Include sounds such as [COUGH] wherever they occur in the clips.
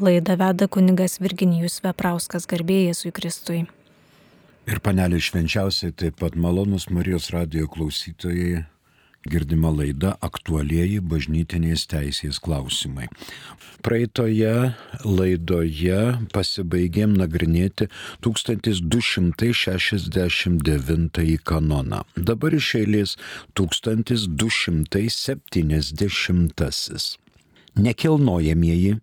Laidą veda kuningas Virginijus Veprauskas garbėjai su Kristui. Ir panelė švenčiausiai taip pat malonus Marijos radijo klausytojai girdima laida aktualieji bažnytinės teisės klausimai. Praeitoje laidoje pasibaigėm nagrinėti 1269 kanoną. Dabar iš eilės 1270. Nekilnojamieji,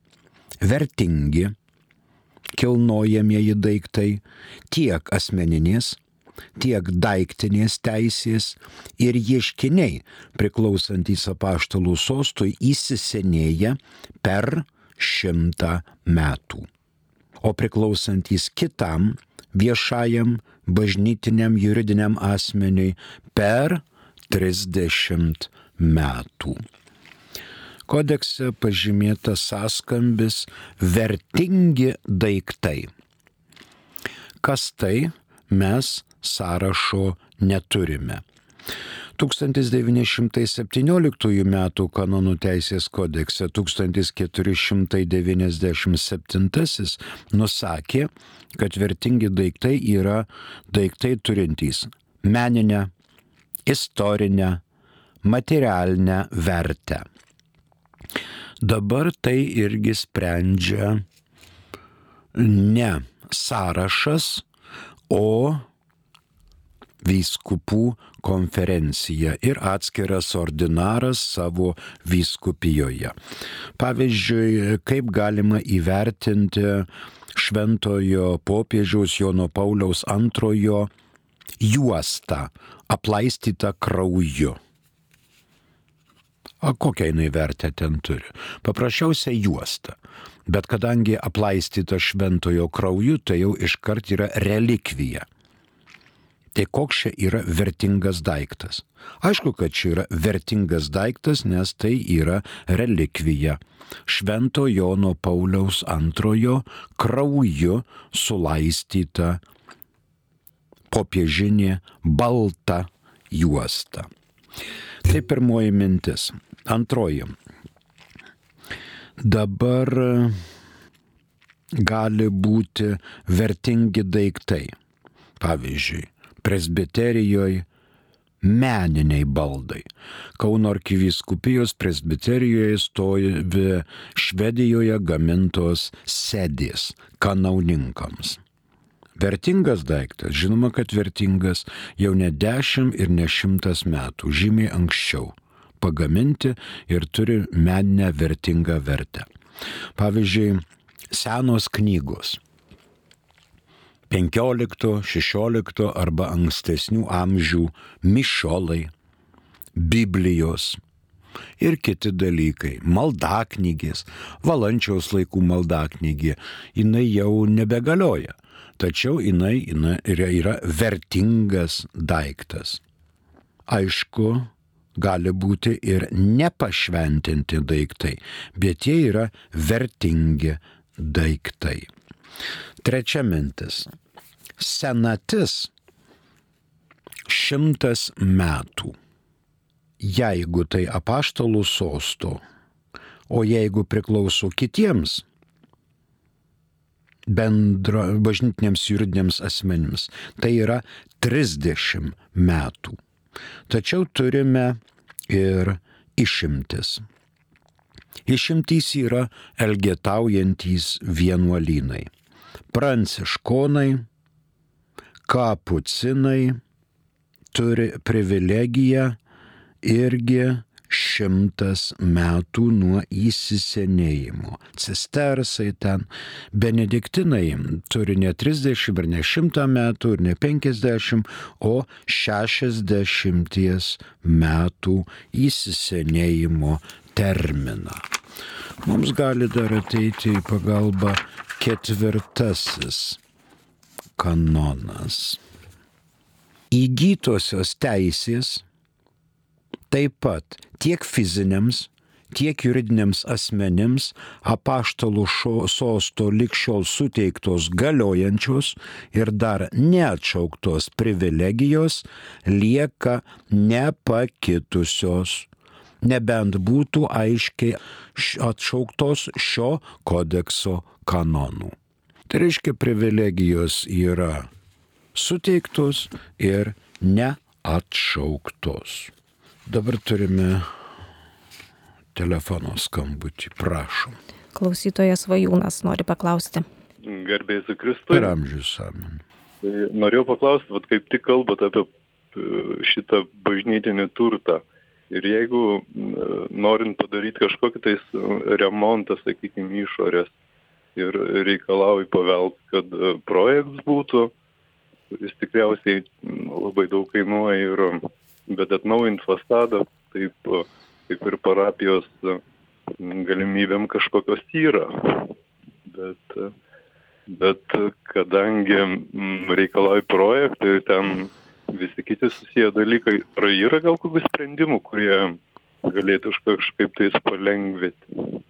vertingi, kilnojamieji daiktai tiek asmeninės, tiek daiktinės teisės ir ieškiniai priklausantys apaštalų sostui įsisenėja per šimtą metų, o priklausantys kitam viešajam bažnytiniam juridiniam asmeniui per 30 metų. Kodekse pažymėtas sąskambis vertingi daiktai. Kas tai mes sąrašo neturime. 1917 m. kanonų teisės kodekse 1497 nusakė, kad vertingi daiktai yra daiktai turintys meninę, istorinę, materialinę vertę. Dabar tai irgi sprendžia ne sąrašas, o vyskupų konferencija ir atskiras ordinaras savo vyskupijoje. Pavyzdžiui, kaip galima įvertinti šventojo popiežiaus Jono Pauliaus antrojo juostą aplaistytą krauju. O kokią jinai vertę ten turi? Paprasčiausia juosta. Bet kadangi aplaistyta šventojo krauju, tai jau iškart yra relikvija. Tai koks čia yra vertingas daiktas? Aišku, kad čia yra vertingas daiktas, nes tai yra relikvija. Švento Jono Pauliaus antrojo krauju sulaistyta popiežinė balta juosta. Tai pirmoji mintis. Antroji. Dabar gali būti vertingi daiktai. Pavyzdžiui, presbiterijoje meniniai baldai. Kauno arkivyskupijos presbiterijoje stovi Švedijoje gamintos sėdės kanauninkams. Vertingas daiktas, žinoma, kad vertingas jau ne dešimt ir ne šimtas metų, žymiai anksčiau. Pagaminti ir turi meninę vertingą vertę. Pavyzdžiui, senos knygos. 15, 16 arba ankstesnių amžių mišolai, Biblijos ir kiti dalykai. Maldaknygės, valančiaus laikų maldaknygė, jinai jau nebegalioja, tačiau jinai, jinai yra, yra vertingas daiktas. Aišku, gali būti ir nepašventinti daiktai, bet jie yra vertingi daiktai. Trečia mintis. Senatis šimtas metų. Jeigu tai apaštalų sosto, o jeigu priklauso kitiems bendro bažnytiniams juridiniams asmenims, tai yra 30 metų. Tačiau turime ir išimtis. Išimtys yra elgetaujantys vienuolynai pranciškonai, kapucinai turi privilegiją irgi šimtas metų nuo įsisenėjimo. Cistersai ten, benediktinai turi ne 30 ir ne 100 metų ir ne 50, o 60 metų įsisenėjimo terminą. Mums gali dar ateiti į pagalbą ketvirtasis kanonas. Įgytosios teisės taip pat tiek fiziniams, tiek juridiniams asmenims apaštalų sosto likščiol suteiktos galiojančios ir dar neatšauktos privilegijos lieka nepakitusios nebent būtų aiškiai atšauktos šio kodekso kanonų. Tai reiškia, privilegijos yra suteiktos ir neatšauktos. Dabar turime telefono skambutį, prašom. Klausytojas Vajūnas nori paklausti. Garbėjai su Kristui. Per amžius amen. Tai norėjau paklausti, vat kaip tik kalbate apie e, šitą bažnytinį turtą. Ir jeigu norint padaryti kažkokį tais remontą, sakykime, išorės ir reikalauji pavelt, kad e, projektas būtų, jis tikriausiai labai daug kainuoja ir bet atnaujint fasadą, taip kaip ir parapijos galimybėm kažkokios yra. Bet, bet kadangi reikalauja projektai ir ten visi kiti susiję dalykai, ar yra gal kokių sprendimų, kurie galėtų kažkaip tais palengvinti,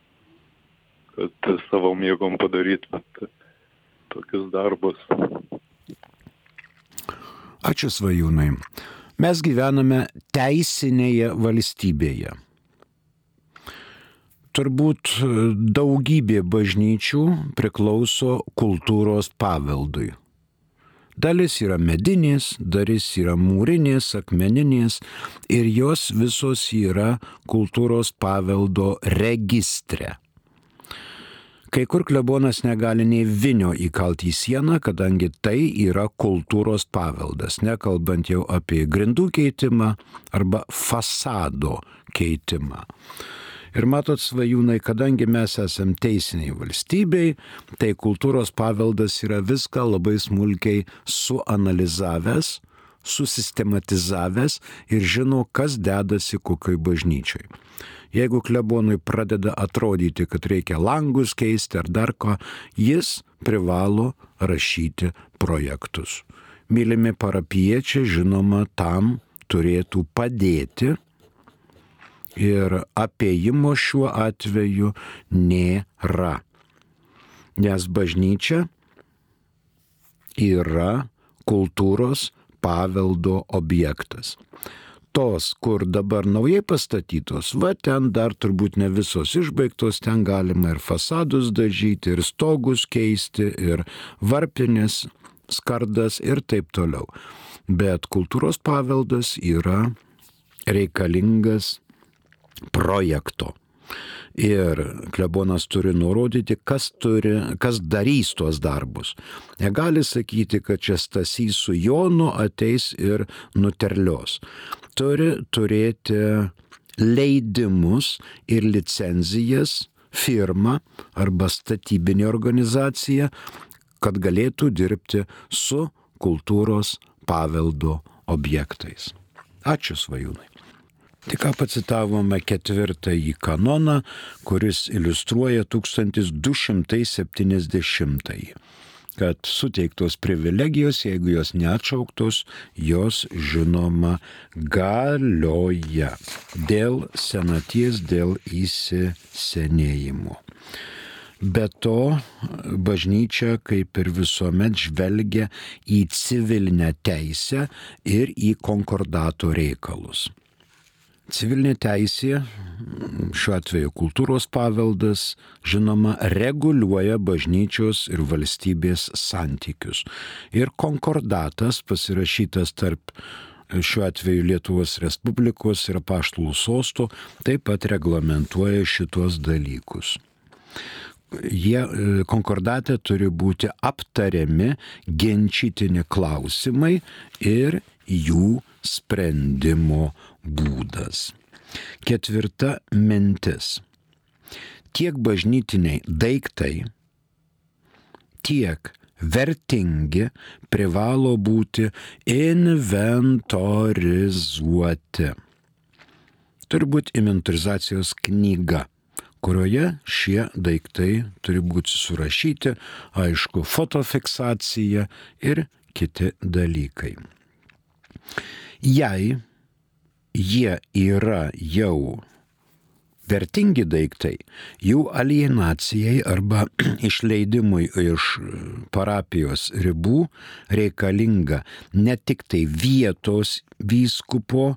kad savo mėgom padaryti tokius darbus. Ačiū svajūnai. Mes gyvename teisinėje valstybėje. Turbūt daugybė bažnyčių priklauso kultūros paveldui. Dalis yra medinės, dalis yra mūrinės, akmeninės ir jos visos yra kultūros paveldo registre. Kai kur klebonas negali nei vinio įkalti į sieną, kadangi tai yra kultūros paveldas, nekalbant jau apie grindų keitimą arba fasado keitimą. Ir matot, svajūnai, kadangi mes esame teisiniai valstybei, tai kultūros paveldas yra viską labai smulkiai suanalizavęs, susistematizavęs ir žino, kas dedasi kokioj bažnyčiai. Jeigu klebonui pradeda atrodyti, kad reikia langus keisti ar dar ko, jis privalo rašyti projektus. Mylimi parapiečiai, žinoma, tam turėtų padėti ir apėjimo šiuo atveju nėra. Nes bažnyčia yra kultūros paveldo objektas tos, kur dabar naujai pastatytos, va ten dar turbūt ne visos išbaigtos, ten galima ir fasadus dažyti, ir stogus keisti, ir varpinės, skardas ir taip toliau. Bet kultūros paveldas yra reikalingas projekto. Ir klebonas turi nurodyti, kas, turi, kas darys tuos darbus. Negali sakyti, kad čia Stasys su Jonu ateis ir nuterlios turi turėti leidimus ir licenzijas firma arba statybinė organizacija, kad galėtų dirbti su kultūros paveldo objektais. Ačiū svajūnai. Tik ką pacitavome ketvirtąjį kanoną, kuris iliustruoja 1270 kad suteiktos privilegijos, jeigu jos neatšauktos, jos žinoma galioja dėl senaties, dėl įsisenėjimo. Be to, bažnyčia kaip ir visuomet žvelgia į civilinę teisę ir į konkordato reikalus. Civilinė teisė, šiuo atveju kultūros paveldas, žinoma, reguliuoja bažnyčios ir valstybės santykius. Ir konkordatas pasirašytas tarp šiuo atveju Lietuvos Respublikos ir paštlų sostų taip pat reglamentuoja šitos dalykus. Jie konkordate turi būti aptariami ginčytini klausimai ir jų sprendimo būdas. Ketvirta mintis. Tiek bažnytiniai daiktai, tiek vertingi privalo būti inventorizuoti. Turi būti inventorizacijos knyga, kurioje šie daiktai turi būti surašyti, aišku, fotofiksacija ir kiti dalykai. Jei jie yra jau vertingi daiktai, jų alienacijai arba [CLEARS THROAT] išleidimui iš parapijos ribų reikalinga ne tik tai vietos vyskupo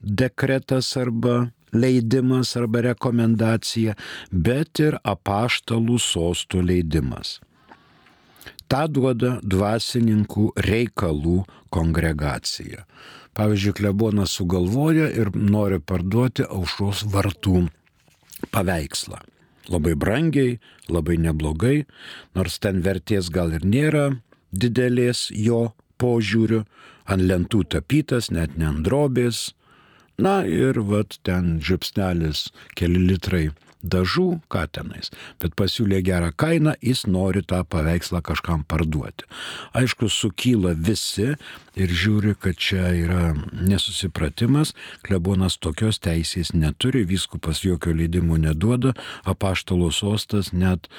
dekretas arba leidimas arba rekomendacija, bet ir apaštalų sostų leidimas. Ta duoda dvasininkų reikalų kongregacija. Pavyzdžiui, klebonas sugalvoja ir nori parduoti aušros vartų paveikslą. Labai brangiai, labai neblogai, nors ten vertės gal ir nėra didelės jo požiūriu, ant lentų tapytas, net ne ant drobės, Na ir vat ten žiupsnelis keli litrai dažų, ką tenais, bet pasiūlė gerą kainą, jis nori tą paveikslą kažkam parduoti. Aišku, sukyla visi ir žiūri, kad čia yra nesusipratimas, klebonas tokios teisės neturi, viskupas jokio leidimo neduoda, apaštalo sostas net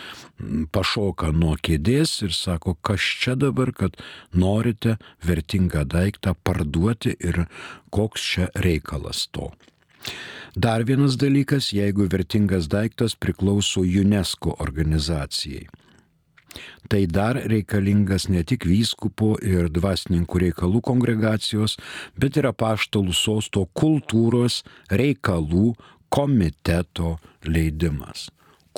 pašoka nuo kėdės ir sako, kas čia dabar, kad norite vertingą daiktą parduoti ir koks čia reikalas to. Dar vienas dalykas, jeigu vertingas daiktas priklauso UNESCO organizacijai. Tai dar reikalingas ne tik vyskupo ir dvasininkų reikalų kongregacijos, bet ir apaštalų sosto kultūros reikalų komiteto leidimas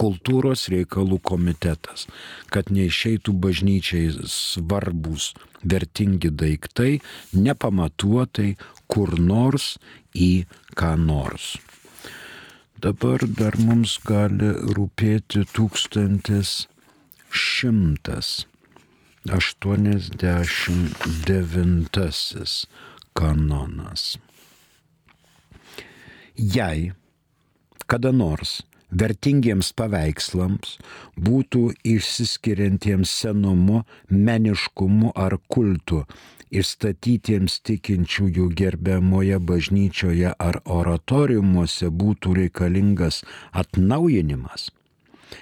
kultūros reikalų komitetas, kad neišeitų bažnyčiai svarbus, vertingi daiktai, nepamatuotai kur nors į ką nors. Dabar dar mums gali rūpėti 1189 kanonas. Jei kada nors vertingiems paveikslams būtų išsiskiriantiems senumu, meniškumu ar kultu, įstatytiems tikinčiųjų gerbiamoje bažnyčioje ar oratoriumuose būtų reikalingas atnaujinimas,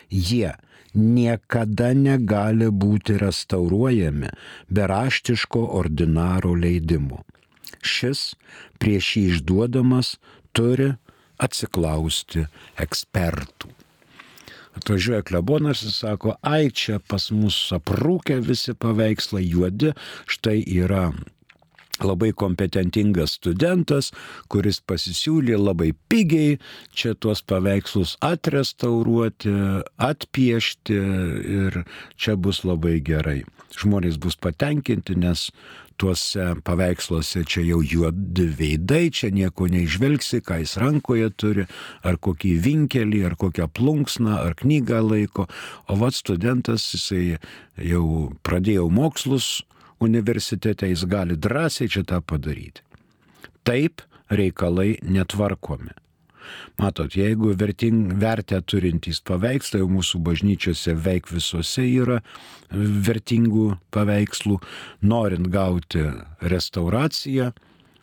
jie niekada negali būti restauruojami be raštiško ordinaro leidimo. Šis prieš jį išduodamas turi atsiklausti ekspertų. Atvažiuoja klebonas ir sako, ai čia pas mus aprūkę visi paveikslai juodi, štai yra labai kompetentingas studentas, kuris pasisiūlė labai pigiai čia tuos paveikslus atrestauruoti, atpiešti ir čia bus labai gerai. Žmonės bus patenkinti, nes tuose paveiksluose čia jau juodi veidai, čia nieko neižvelgsi, ką jis rankoje turi, ar kokį vinkelį, ar kokią plunksną, ar knygą laiko. O vad studentas, jisai jau pradėjo mokslus universitete, jis gali drąsiai čia tą padaryti. Taip reikalai netvarkomi. Matot, jeigu verting, vertę turintys paveikslai, jau mūsų bažnyčiose veik visose yra vertingų paveikslų, norint gauti restauraciją,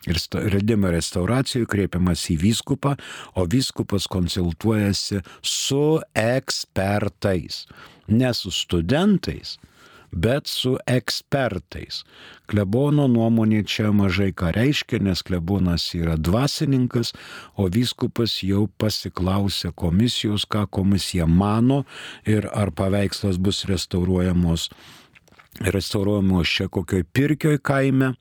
ir redimą restauracijų kreipiamas į vyskupą, o vyskupas konsultuojasi su ekspertais, ne su studentais, bet su ekspertais. Klebono nuomonė čia mažai ką reiškia, nes klebonas yra dvasininkas, o vyskupas jau pasiklausė komisijos, ką komisija mano ir ar paveikslas bus restauruojamos, restauruojamos čia kokioj pirkioj kaime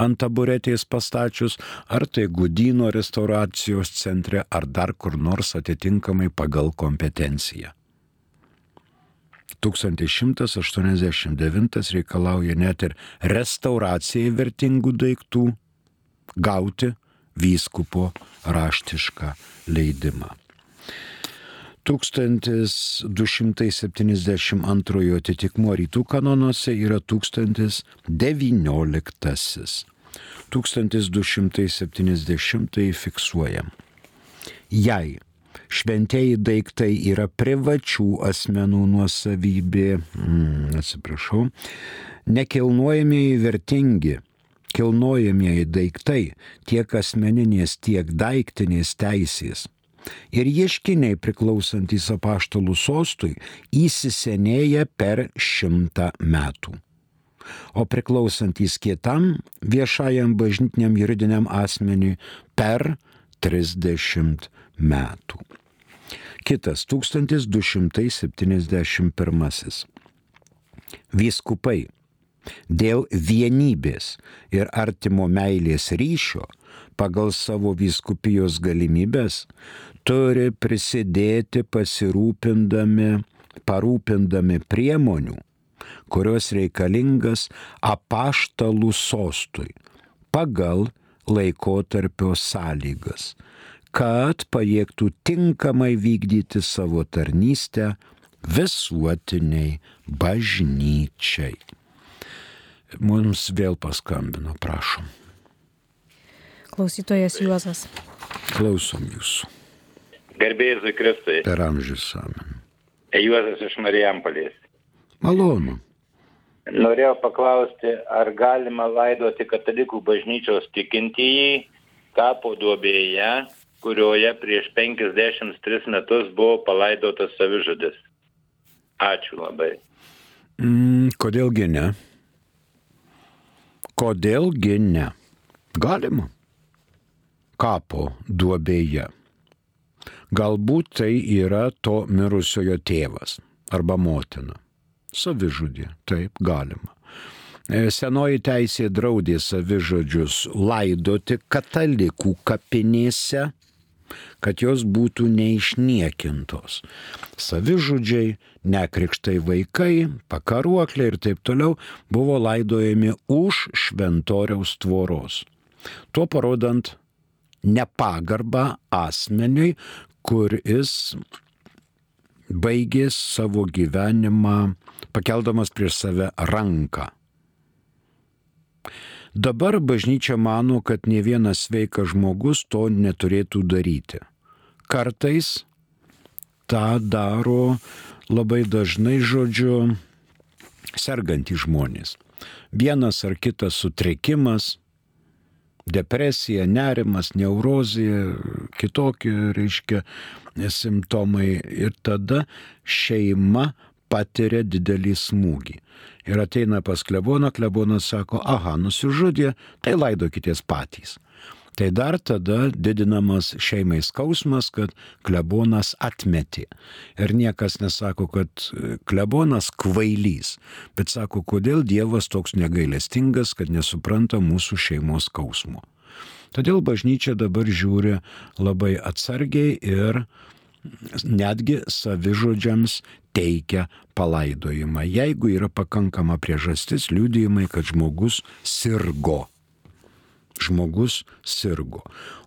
ant taburetės pastačius, ar tai Gudino restauracijos centre, ar dar kur nors atitinkamai pagal kompetenciją. 1189 reikalauja net ir restauracijai vertingų daiktų gauti vyskupo raštišką leidimą. 1272 atitikmuo rytų kanonuose yra 1019. 1270 fiksuojam. Jei šventieji daiktai yra privačių asmenų nuosavybė, mm, atsiprašau, nekilnojamieji vertingi, kilnojamieji daiktai. Tiek asmeninės, tiek daiktinės teisės. Ir ieškiniai priklausantys apaštalų sostui įsisenėja per šimtą metų. O priklausantys kitam viešajam bažnytiniam juridiniam asmeniui per 30 metų. Kitas 1271. Vyskupai dėl vienybės ir artimo meilės ryšio pagal savo vyskupijos galimybės turi prisidėti pasirūpindami, parūpindami priemonių, kurios reikalingas apaštalų sostui pagal laikotarpio sąlygas, kad pajėgtų tinkamai vykdyti savo tarnystę visuotiniai bažnyčiai. Mums vėl paskambino, prašom. Klausytojas Juozas. Klausom jūsų. Gerbėjai Jėzui Kristui. Per amžius amen. Juozas iš Marijampolės. Malonu. Norėjau paklausti, ar galima laidoti katalikų bažnyčios tikintieji kapo duobėje, kurioje prieš 53 metus buvo palaidotas savižudis. Ačiū labai. Mm, kodėlgi ne? Kodėlgi ne? Galima. Kapo duobėje. Galbūt tai yra to mirusiojo tėvas arba motina. Savižudė, taip galima. E, senoji teisė draudė savižudžius laidoti katalikų kapinėse, kad jos būtų neišniekintos. Savižudžiai, nekrikštai vaikai, pakaruokliai ir taip toliau buvo laidojami už šventoriaus tvoros. Tuo parodant nepagarbą asmeniui, kuris baigė savo gyvenimą pakeldamas prieš save ranką. Dabar bažnyčia mano, kad ne vienas sveikas žmogus to neturėtų daryti. Kartais tą daro labai dažnai žodžiu sergantys žmonės. Vienas ar kitas sutrikimas, depresija, nerimas, neurozija, kitokie, reiškia, simptomai ir tada šeima patiria didelį smūgį. Ir ateina pas kleboną, klebonas sako, aha, nusižudė, tai laidokitės patys. Tai dar tada didinamas šeimai skausmas, kad klebonas atmetė. Ir niekas nesako, kad klebonas kvailys, bet sako, kodėl Dievas toks negailestingas, kad nesupranta mūsų šeimos skausmo. Todėl bažnyčia dabar žiūri labai atsargiai ir netgi savižudžiams teikia palaidojimą, jeigu yra pakankama priežastis liūdėjimai, kad žmogus sirgo. Žmogus sirgo.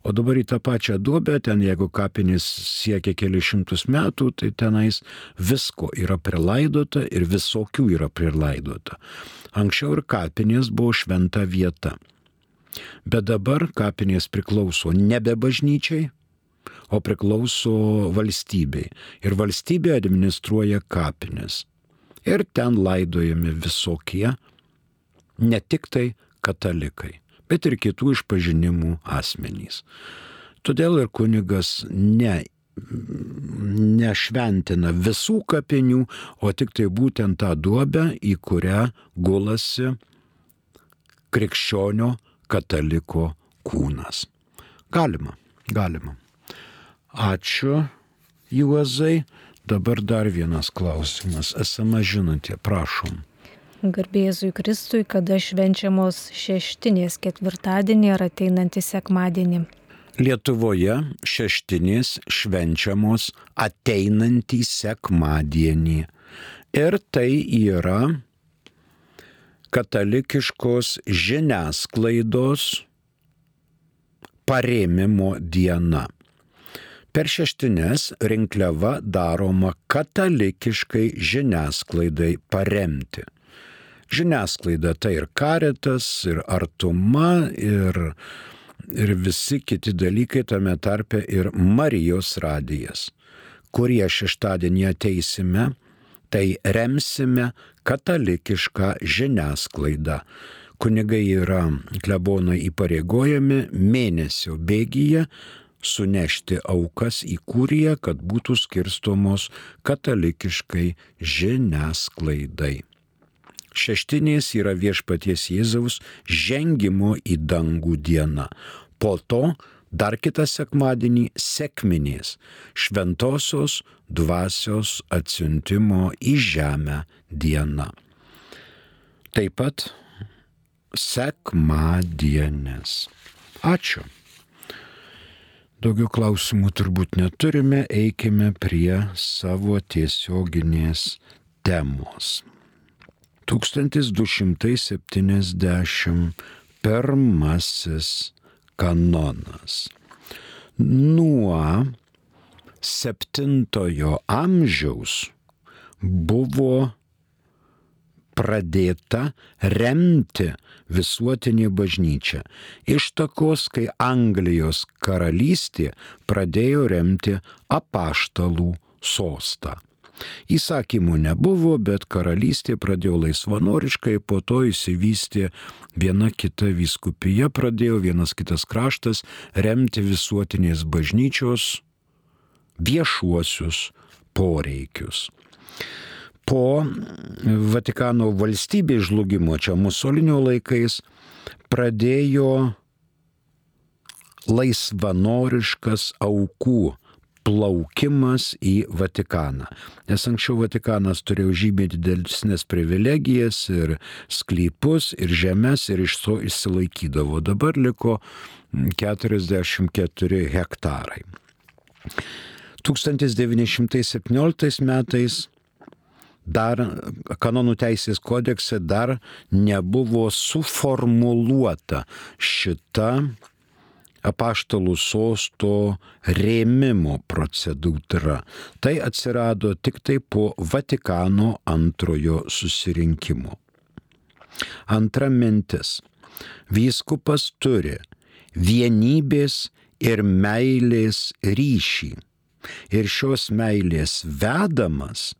O dabar į tą pačią duobę, ten jeigu kapinis siekia kelišimtus metų, tai tenais visko yra prilaidota ir visokių yra prilaidota. Anksčiau ir kapinės buvo šventa vieta. Bet dabar kapinės priklauso nebe bažnyčiai, o priklauso valstybei. Ir valstybė administruoja kapines. Ir ten laidojami visokie, ne tik tai katalikai, bet ir kitų išpažinimų asmenys. Todėl ir kunigas ne, nešventina visų kapinių, o tik tai būtent tą duobę, į kurią gulasi krikščionio kataliko kūnas. Galima, galima. Ačiū, Juozai. Dabar dar vienas klausimas. Esama žinutė, prašom. Garbėzui Kristui, kada švenčiamos šeštinės ketvirtadienį ar ateinantį sekmadienį. Lietuvoje šeštinės švenčiamos ateinantį sekmadienį. Ir tai yra katalikiškos žiniasklaidos paremimo diena. Per šeštines rinkliava daroma katalikiškai žiniasklaidai paremti. Žiniasklaida tai ir karitas, ir artuma, ir, ir visi kiti dalykai tame tarpe ir Marijos radijas, kurie šeštadienį ateisime, tai remsime katalikišką žiniasklaidą kunigai yra klebonai įpareigojami mėnesio bėgyje sunešti aukas į kuriją, kad būtų skirstomos katalikiškai žiniasklaidai. Šeštinės yra viešpaties Jėzaus žengimo į dangų diena. Po to dar kitą sekmadienį sekminės šventosios dvasios atsiuntimo į žemę diena. taip pat sekmadienės. Ačiū. Daugiau klausimų turbūt neturime, eikime prie savo tiesioginės temos. 1271 kanonas. Nuo 7 amžiaus buvo pradėta remti visuotinė bažnyčia. Ištakos, kai Anglijos karalystė pradėjo remti apaštalų sostą. Įsakymų nebuvo, bet karalystė pradėjo laisvanoriškai, po to įsivystė viena kita vyskupija, pradėjo vienas kitas kraštas remti visuotinės bažnyčios viešuosius poreikius. Po Vatikano valstybės žlugimo čia Musolinio laikais pradėjo laisvanoriškas aukų plaukimas į Vatikaną. Nes anksčiau Vatikanas turėjo žymiai didesnės privilegijas ir sklypus, ir žemės, ir iš to išsilaikydavo. Dabar liko 44 hektarai. 1917 metais dar kanonų teisės kodekse dar nebuvo suformuluota šita apaštalų sosto rėmimo procedūra. Tai atsirado tik tai po Vatikano antrojo susirinkimo. Antra mintis. Vyskupas turi vienybės ir meilės ryšį. Ir šios meilės vedamas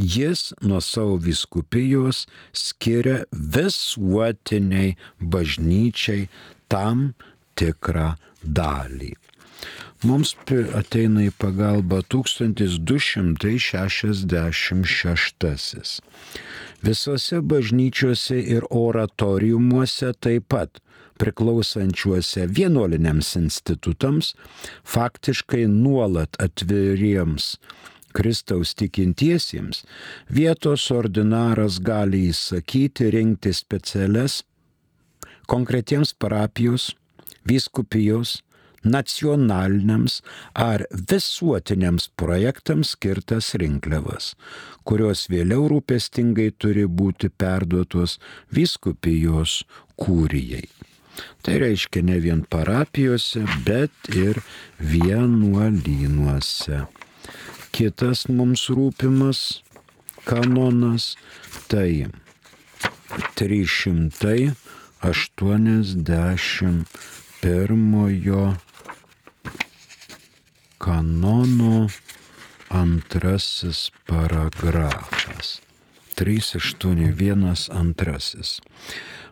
jis nuo savo viskupijos skiria visuotiniai bažnyčiai tam tikrą dalį. Mums ateina į pagalbą 1266. Visose bažnyčiose ir oratoriumuose taip pat priklausančiuose vienuoliniams institutams, faktiškai nuolat atviriems Kristaus tikintiesiems, vietos ordinaras gali įsakyti rinkti specialias konkretiems parapijos vyskupijos, nacionaliniams ar visuotiniams projektams skirtas rinkliavas, kurios vėliau rūpestingai turi būti perduotos vyskupijos kūrijai. Tai reiškia ne vien parapijose, bet ir vienuolynuose. Kitas mums rūpimas kanonas tai 380 pirmojo kanono antrasis paragrafas. 381 antrasis.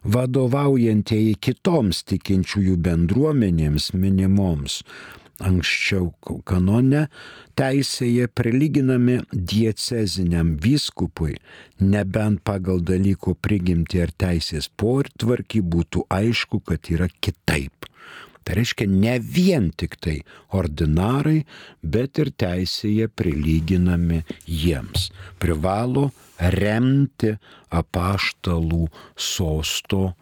Vadovaujantieji kitoms tikinčiųjų bendruomenėms minimoms anksčiau kanone teisėje prilyginami dieceziniam vyskupui, nebent pagal dalyko prigimti ar teisės portvarkį būtų aišku, kad yra kitaip. Tai reiškia ne vien tik tai ordinarai, bet ir teisėje prilyginami jiems. Privalo remti apaštalų sosto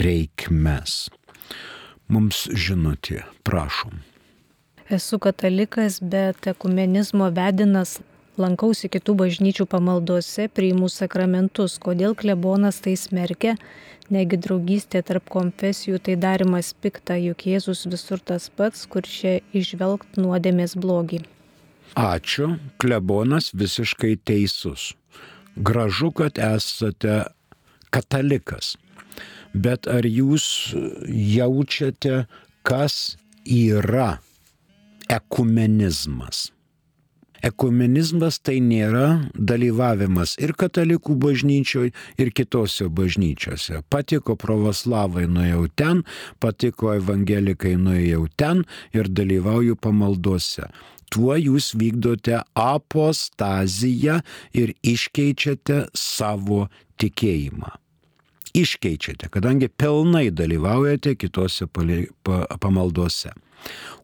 reikmes. Mums žinutė, prašom. Esu katalikas, bet ekumenizmo vedinas lankausi kitų bažnyčių pamaldose, priimu sakramentus. Kodėl klebonas tai smerkia? Negi draugystė tarp konfesijų tai darimas pikta, juk Jėzus visur tas pats, kur čia išvelgt nuodėmės blogį. Ačiū, klebonas visiškai teisus. Gražu, kad esate katalikas. Bet ar jūs jaučiate, kas yra ekumenizmas? Ekumenizmas tai nėra dalyvavimas ir katalikų bažnyčioje, ir kitose bažnyčiose. Patiko pravoslavai nuėjau ten, patiko evangelikai nuėjau ten ir dalyvauju pamaldose. Tuo jūs vykdote apostaziją ir iškeičiate savo tikėjimą iškeičiate, kadangi pilnai dalyvaujate kitose pamaldose.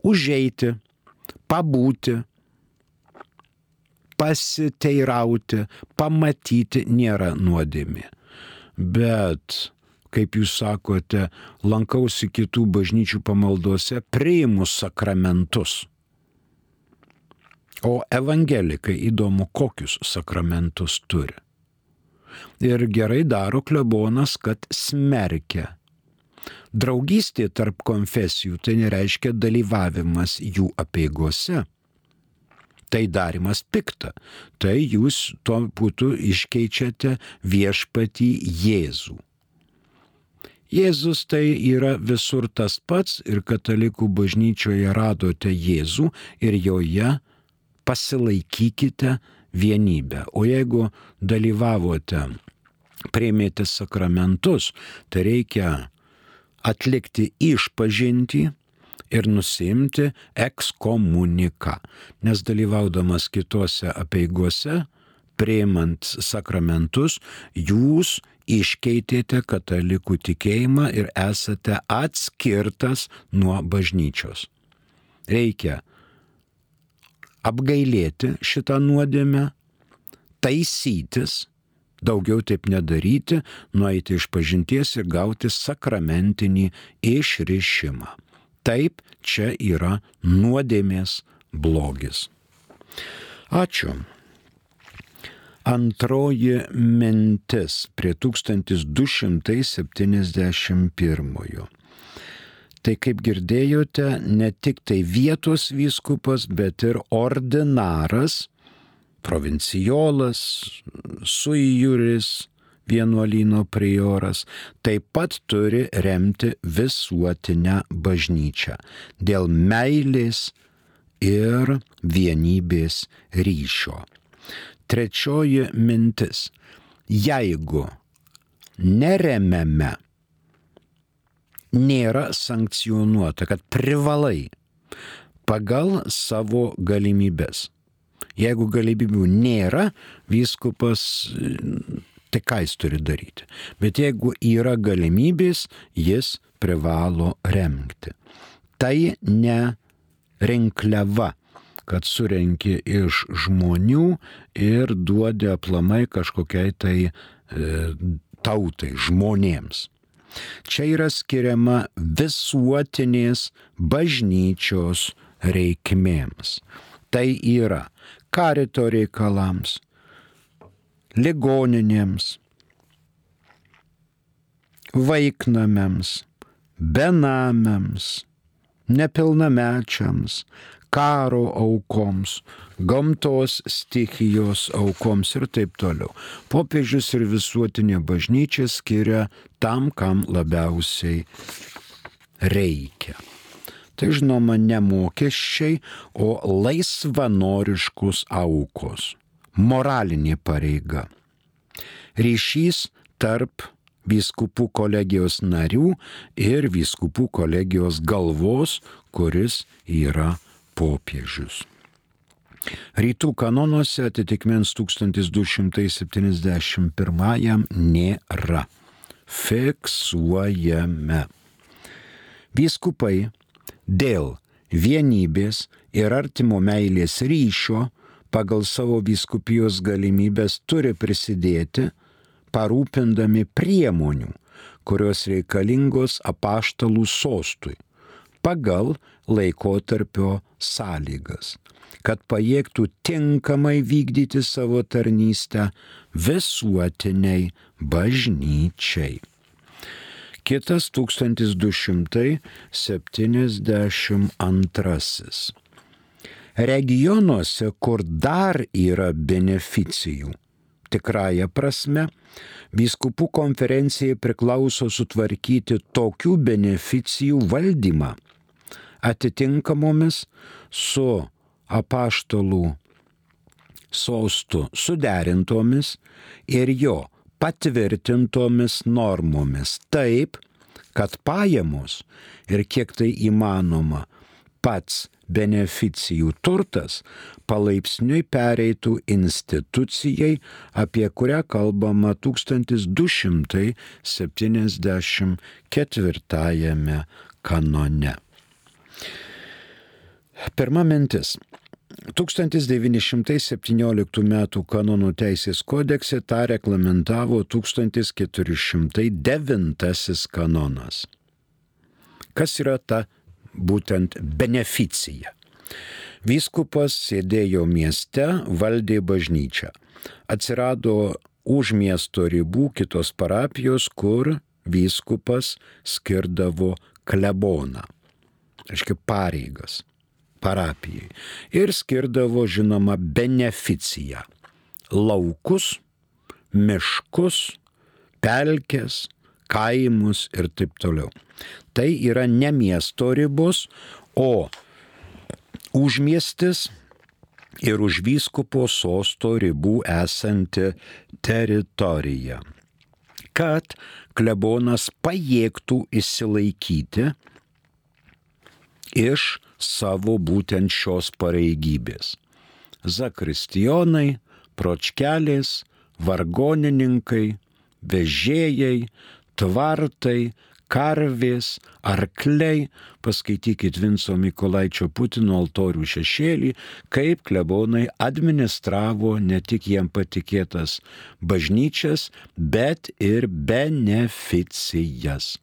Užeiti, pabūti, pasiteirauti, pamatyti nėra nuodėmė. bet, kaip jūs sakote, lankausi kitų bažnyčių pamaldose, priimu sakramentus. O evangelikai įdomu, kokius sakramentus turi. Ir gerai daro klebonas, kad smerkia. Draugystė tarp konfesijų tai nereiškia dalyvavimas jų apieigose tai darimas pikta. Tai jūs tuo būtų iškeičiate viešpatį Jėzų. Jėzus tai yra visur tas pats ir katalikų bažnyčioje radote Jėzų ir joje pasilaikykite vienybę. O jeigu dalyvavote, priemėte sakramentus, tai reikia atlikti išpažinti, ir nusimti ekskomuniką, nes dalyvaudamas kitose apieigose, prieimant sakramentus, jūs iškeitėte katalikų tikėjimą ir esate atskirtas nuo bažnyčios. Reikia apgailėti šitą nuodėmę, taisytis, daugiau taip nedaryti, nueiti iš pažinties ir gauti sakramentinį išrišimą. Taip, čia yra nuodėmės blogis. Ačiū. Antroji mintis prie 1271. Tai kaip girdėjote, ne tik tai vietos vyskupas, bet ir ordinaras, provinciolas, suijuris, vienuolyno prioras taip pat turi remti visuotinę bažnyčią dėl meilės ir vienybės ryšio. Trečioji mintis. Jeigu nerememe, nėra sankcionuota, kad privalai pagal savo galimybės. Jeigu galimybių nėra, vyskupas tai ką jis turi daryti. Bet jeigu yra galimybės, jis privalo remti. Tai ne rinkliava, kad surenki iš žmonių ir duodi aplamai kažkokiai tai e, tautai, žmonėms. Čia yra skiriama visuotinės bažnyčios reikmėms. Tai yra karito reikalams, ligoninėms, vaiknamiams, benamiams, nepilnamečiams, karo aukoms, gamtos stichijos aukoms ir taip toliau. Popiežius ir visuotinė bažnyčia skiria tam, kam labiausiai reikia. Tai žinoma ne mokesčiai, o laisvanoriškus aukos moralinė pareiga. Ryšys tarp vyskupų kolegijos narių ir vyskupų kolegijos galvos, kuris yra popiežius. Rytų kanonuose atitikmens 1271 nėra. Fiksuojame. Vyskupai dėl vienybės ir artimo meilės ryšio pagal savo vyskupijos galimybės turi prisidėti, parūpindami priemonių, kurios reikalingos apaštalų sostui, pagal laikotarpio sąlygas, kad pajėgtų tinkamai vykdyti savo tarnystę visuotiniai bažnyčiai. Kitas 1272 regionuose, kur dar yra beneficijų. Tikrąją prasme, vyskupų konferencijai priklauso sutvarkyti tokių beneficijų valdymą atitinkamomis su apaštalų sostų suderintomis ir jo patvirtintomis normomis taip, kad pajamos ir kiek tai įmanoma pats beneficijų turtas palaipsniui pereitų institucijai, apie kurią kalbama 1274 kanone. Pirma mintis. 1917 m. kanonų teisės kodekse tą reglamentavo 1409 kanonas. Kas yra ta būtent beneficija? Vyskupas sėdėjo mieste, valdė bažnyčią. Atsirado už miesto ribų kitos parapijos, kur vyskupas skirdavo kleboną. Aiškiai pareigas parapijai. Ir skirdavo, žinoma, beneficiją. Laukus, miškus, pelkės, kaimus ir taip toliau. Tai yra ne miesto ribos, o užmiestis ir už vyskupo sosto ribų esanti teritorija. Kad klebonas pajėgtų įsilaikyti iš savo būtent šios pareigybės. Zakristijonai, pročkelės, vargonininkai, vežėjai, tvartai, karvės, arkliai, paskaitykit Vinco Mikolaičio Putino altorių šešėlį, kaip klebonai administravo ne tik jiem patikėtas bažnyčias, bet ir beneficijas.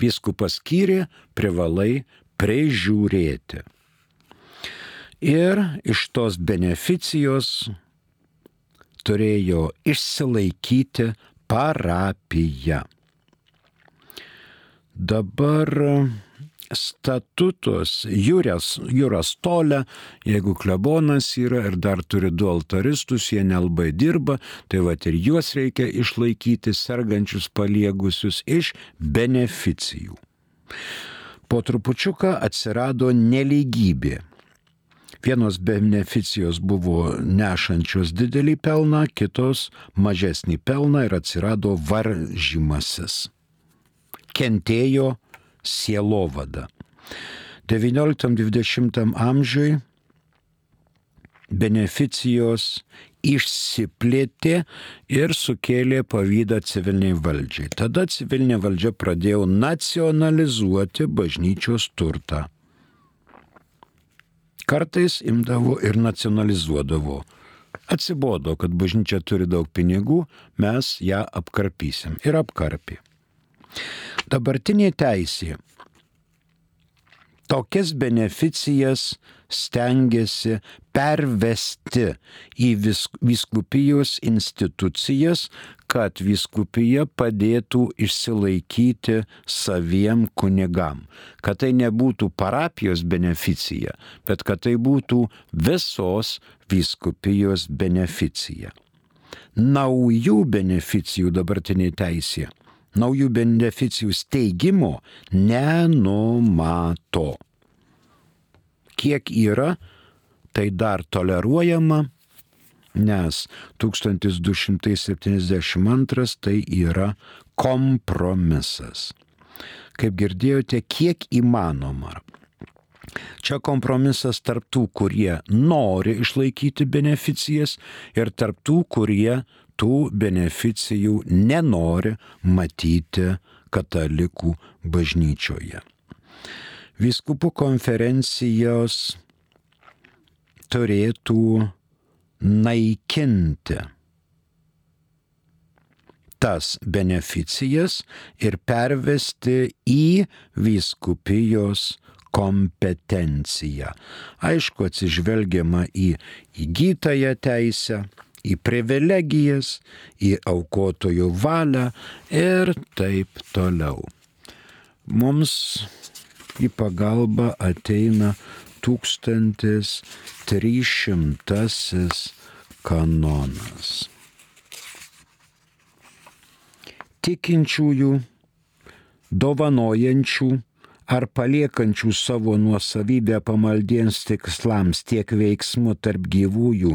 Viskupas skyrė, privalai prižiūrėti. Ir iš tos beneficijos turėjo išsilaikyti parapija. Dabar statutos jūras, jūras tolė, jeigu klebonas yra ir dar turi du altaristus, jie nelabai dirba, tai va ir juos reikia išlaikyti sergančius paliegusius iš beneficijų po trupučiuką atsirado neligybė. Vienos beneficijos buvo nešančios didelį pelną, kitos mažesnį pelną ir atsirado varžymasis. Kentėjo sielovada. XIX-XX amžiui beneficijos išsiplėtė ir sukėlė pavydą civiliniai valdžiai. Tada civilinė valdžia pradėjo nacionalizuoti bažnyčios turtą. Kartais imdavo ir nacionalizuodavo. Atsibodo, kad bažnyčia turi daug pinigų, mes ją apkarpysim. Ir apkarpė. Dabartinė teisė tokias beneficijas stengiasi pervesti į viskupijos institucijas, kad viskupija padėtų išsilaikyti saviem kunigam. Kad tai nebūtų parapijos beneficija, bet kad tai būtų visos viskupijos beneficija. Naujų beneficijų dabartinė teisė naujų beneficijų steigimo nenumato. Kiek yra, tai dar toleruojama, nes 1272 tai yra kompromisas. Kaip girdėjote, kiek įmanoma. Čia kompromisas tarp tų, kurie nori išlaikyti beneficijas ir tarp tų, kurie tų beneficijų nenori matyti katalikų bažnyčioje. Viskupų konferencijos turėtų naikinti tas beneficijas ir pervesti į viskupijos kompetenciją. Aišku, atsižvelgiama į įgytąją teisę, į privilegijas, į aukotojų valią ir taip toliau. Mums į pagalbą ateina 1300 kanonas. Tikinčiųjų, dovanojančių ar paliekančių savo nuosavybę pamaldiems tikslams tiek veiksmų tarp gyvųjų,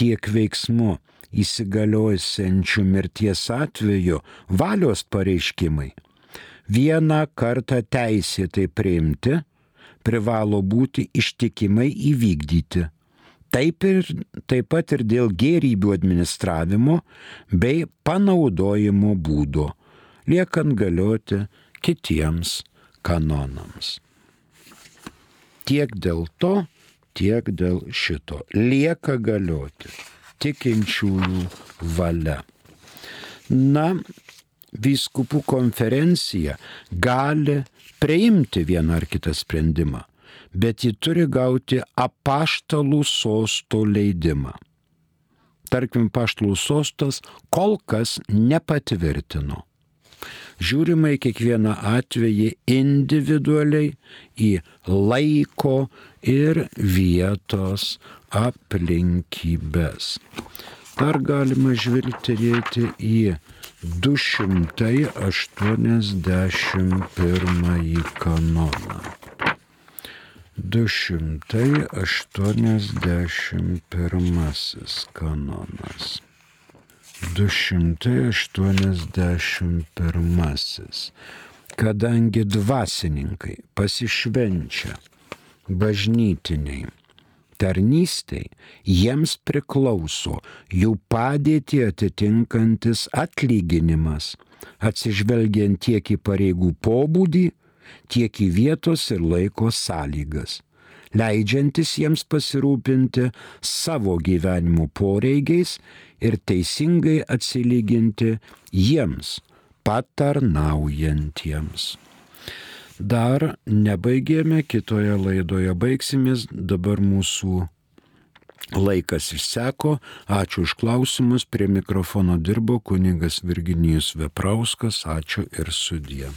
tiek veiksmu įsigaliojusiančių mirties atveju valios pareiškimai vieną kartą teisėtai priimti privalo būti ištikimai įvykdyti. Taip, ir, taip pat ir dėl gėrybių administravimo bei panaudojimo būdo, liekant galioti kitiems kanonams. Tiek dėl to, tiek dėl šito. Lieka galioti tikinčiųjų valia. Na, vyskupų konferencija gali priimti vieną ar kitą sprendimą, bet ji turi gauti apaštalų sosto leidimą. Tarkim, paštalų sostas kol kas nepatvirtino. Žiūrima į kiekvieną atvejį individualiai, į laiko ir vietos aplinkybės. Dar galima žvilgterėti į 281 kanoną. 281 kanonas. 281. Kadangi dvasininkai pasišvenčia bažnytiniai tarnystei, jiems priklauso jų padėti atitinkantis atlyginimas, atsižvelgiant tiek į pareigų pobūdį, tiek į vietos ir laiko sąlygas, leidžiantis jiems pasirūpinti savo gyvenimo poreigiais ir teisingai atsilyginti jiems patarnaujantiems. Dar nebaigėme, kitoje laidoje baigsimės, dabar mūsų laikas išseko. Ačiū už klausimus, prie mikrofono dirbo kunigas Virginijus Veprauskas, ačiū ir sudie.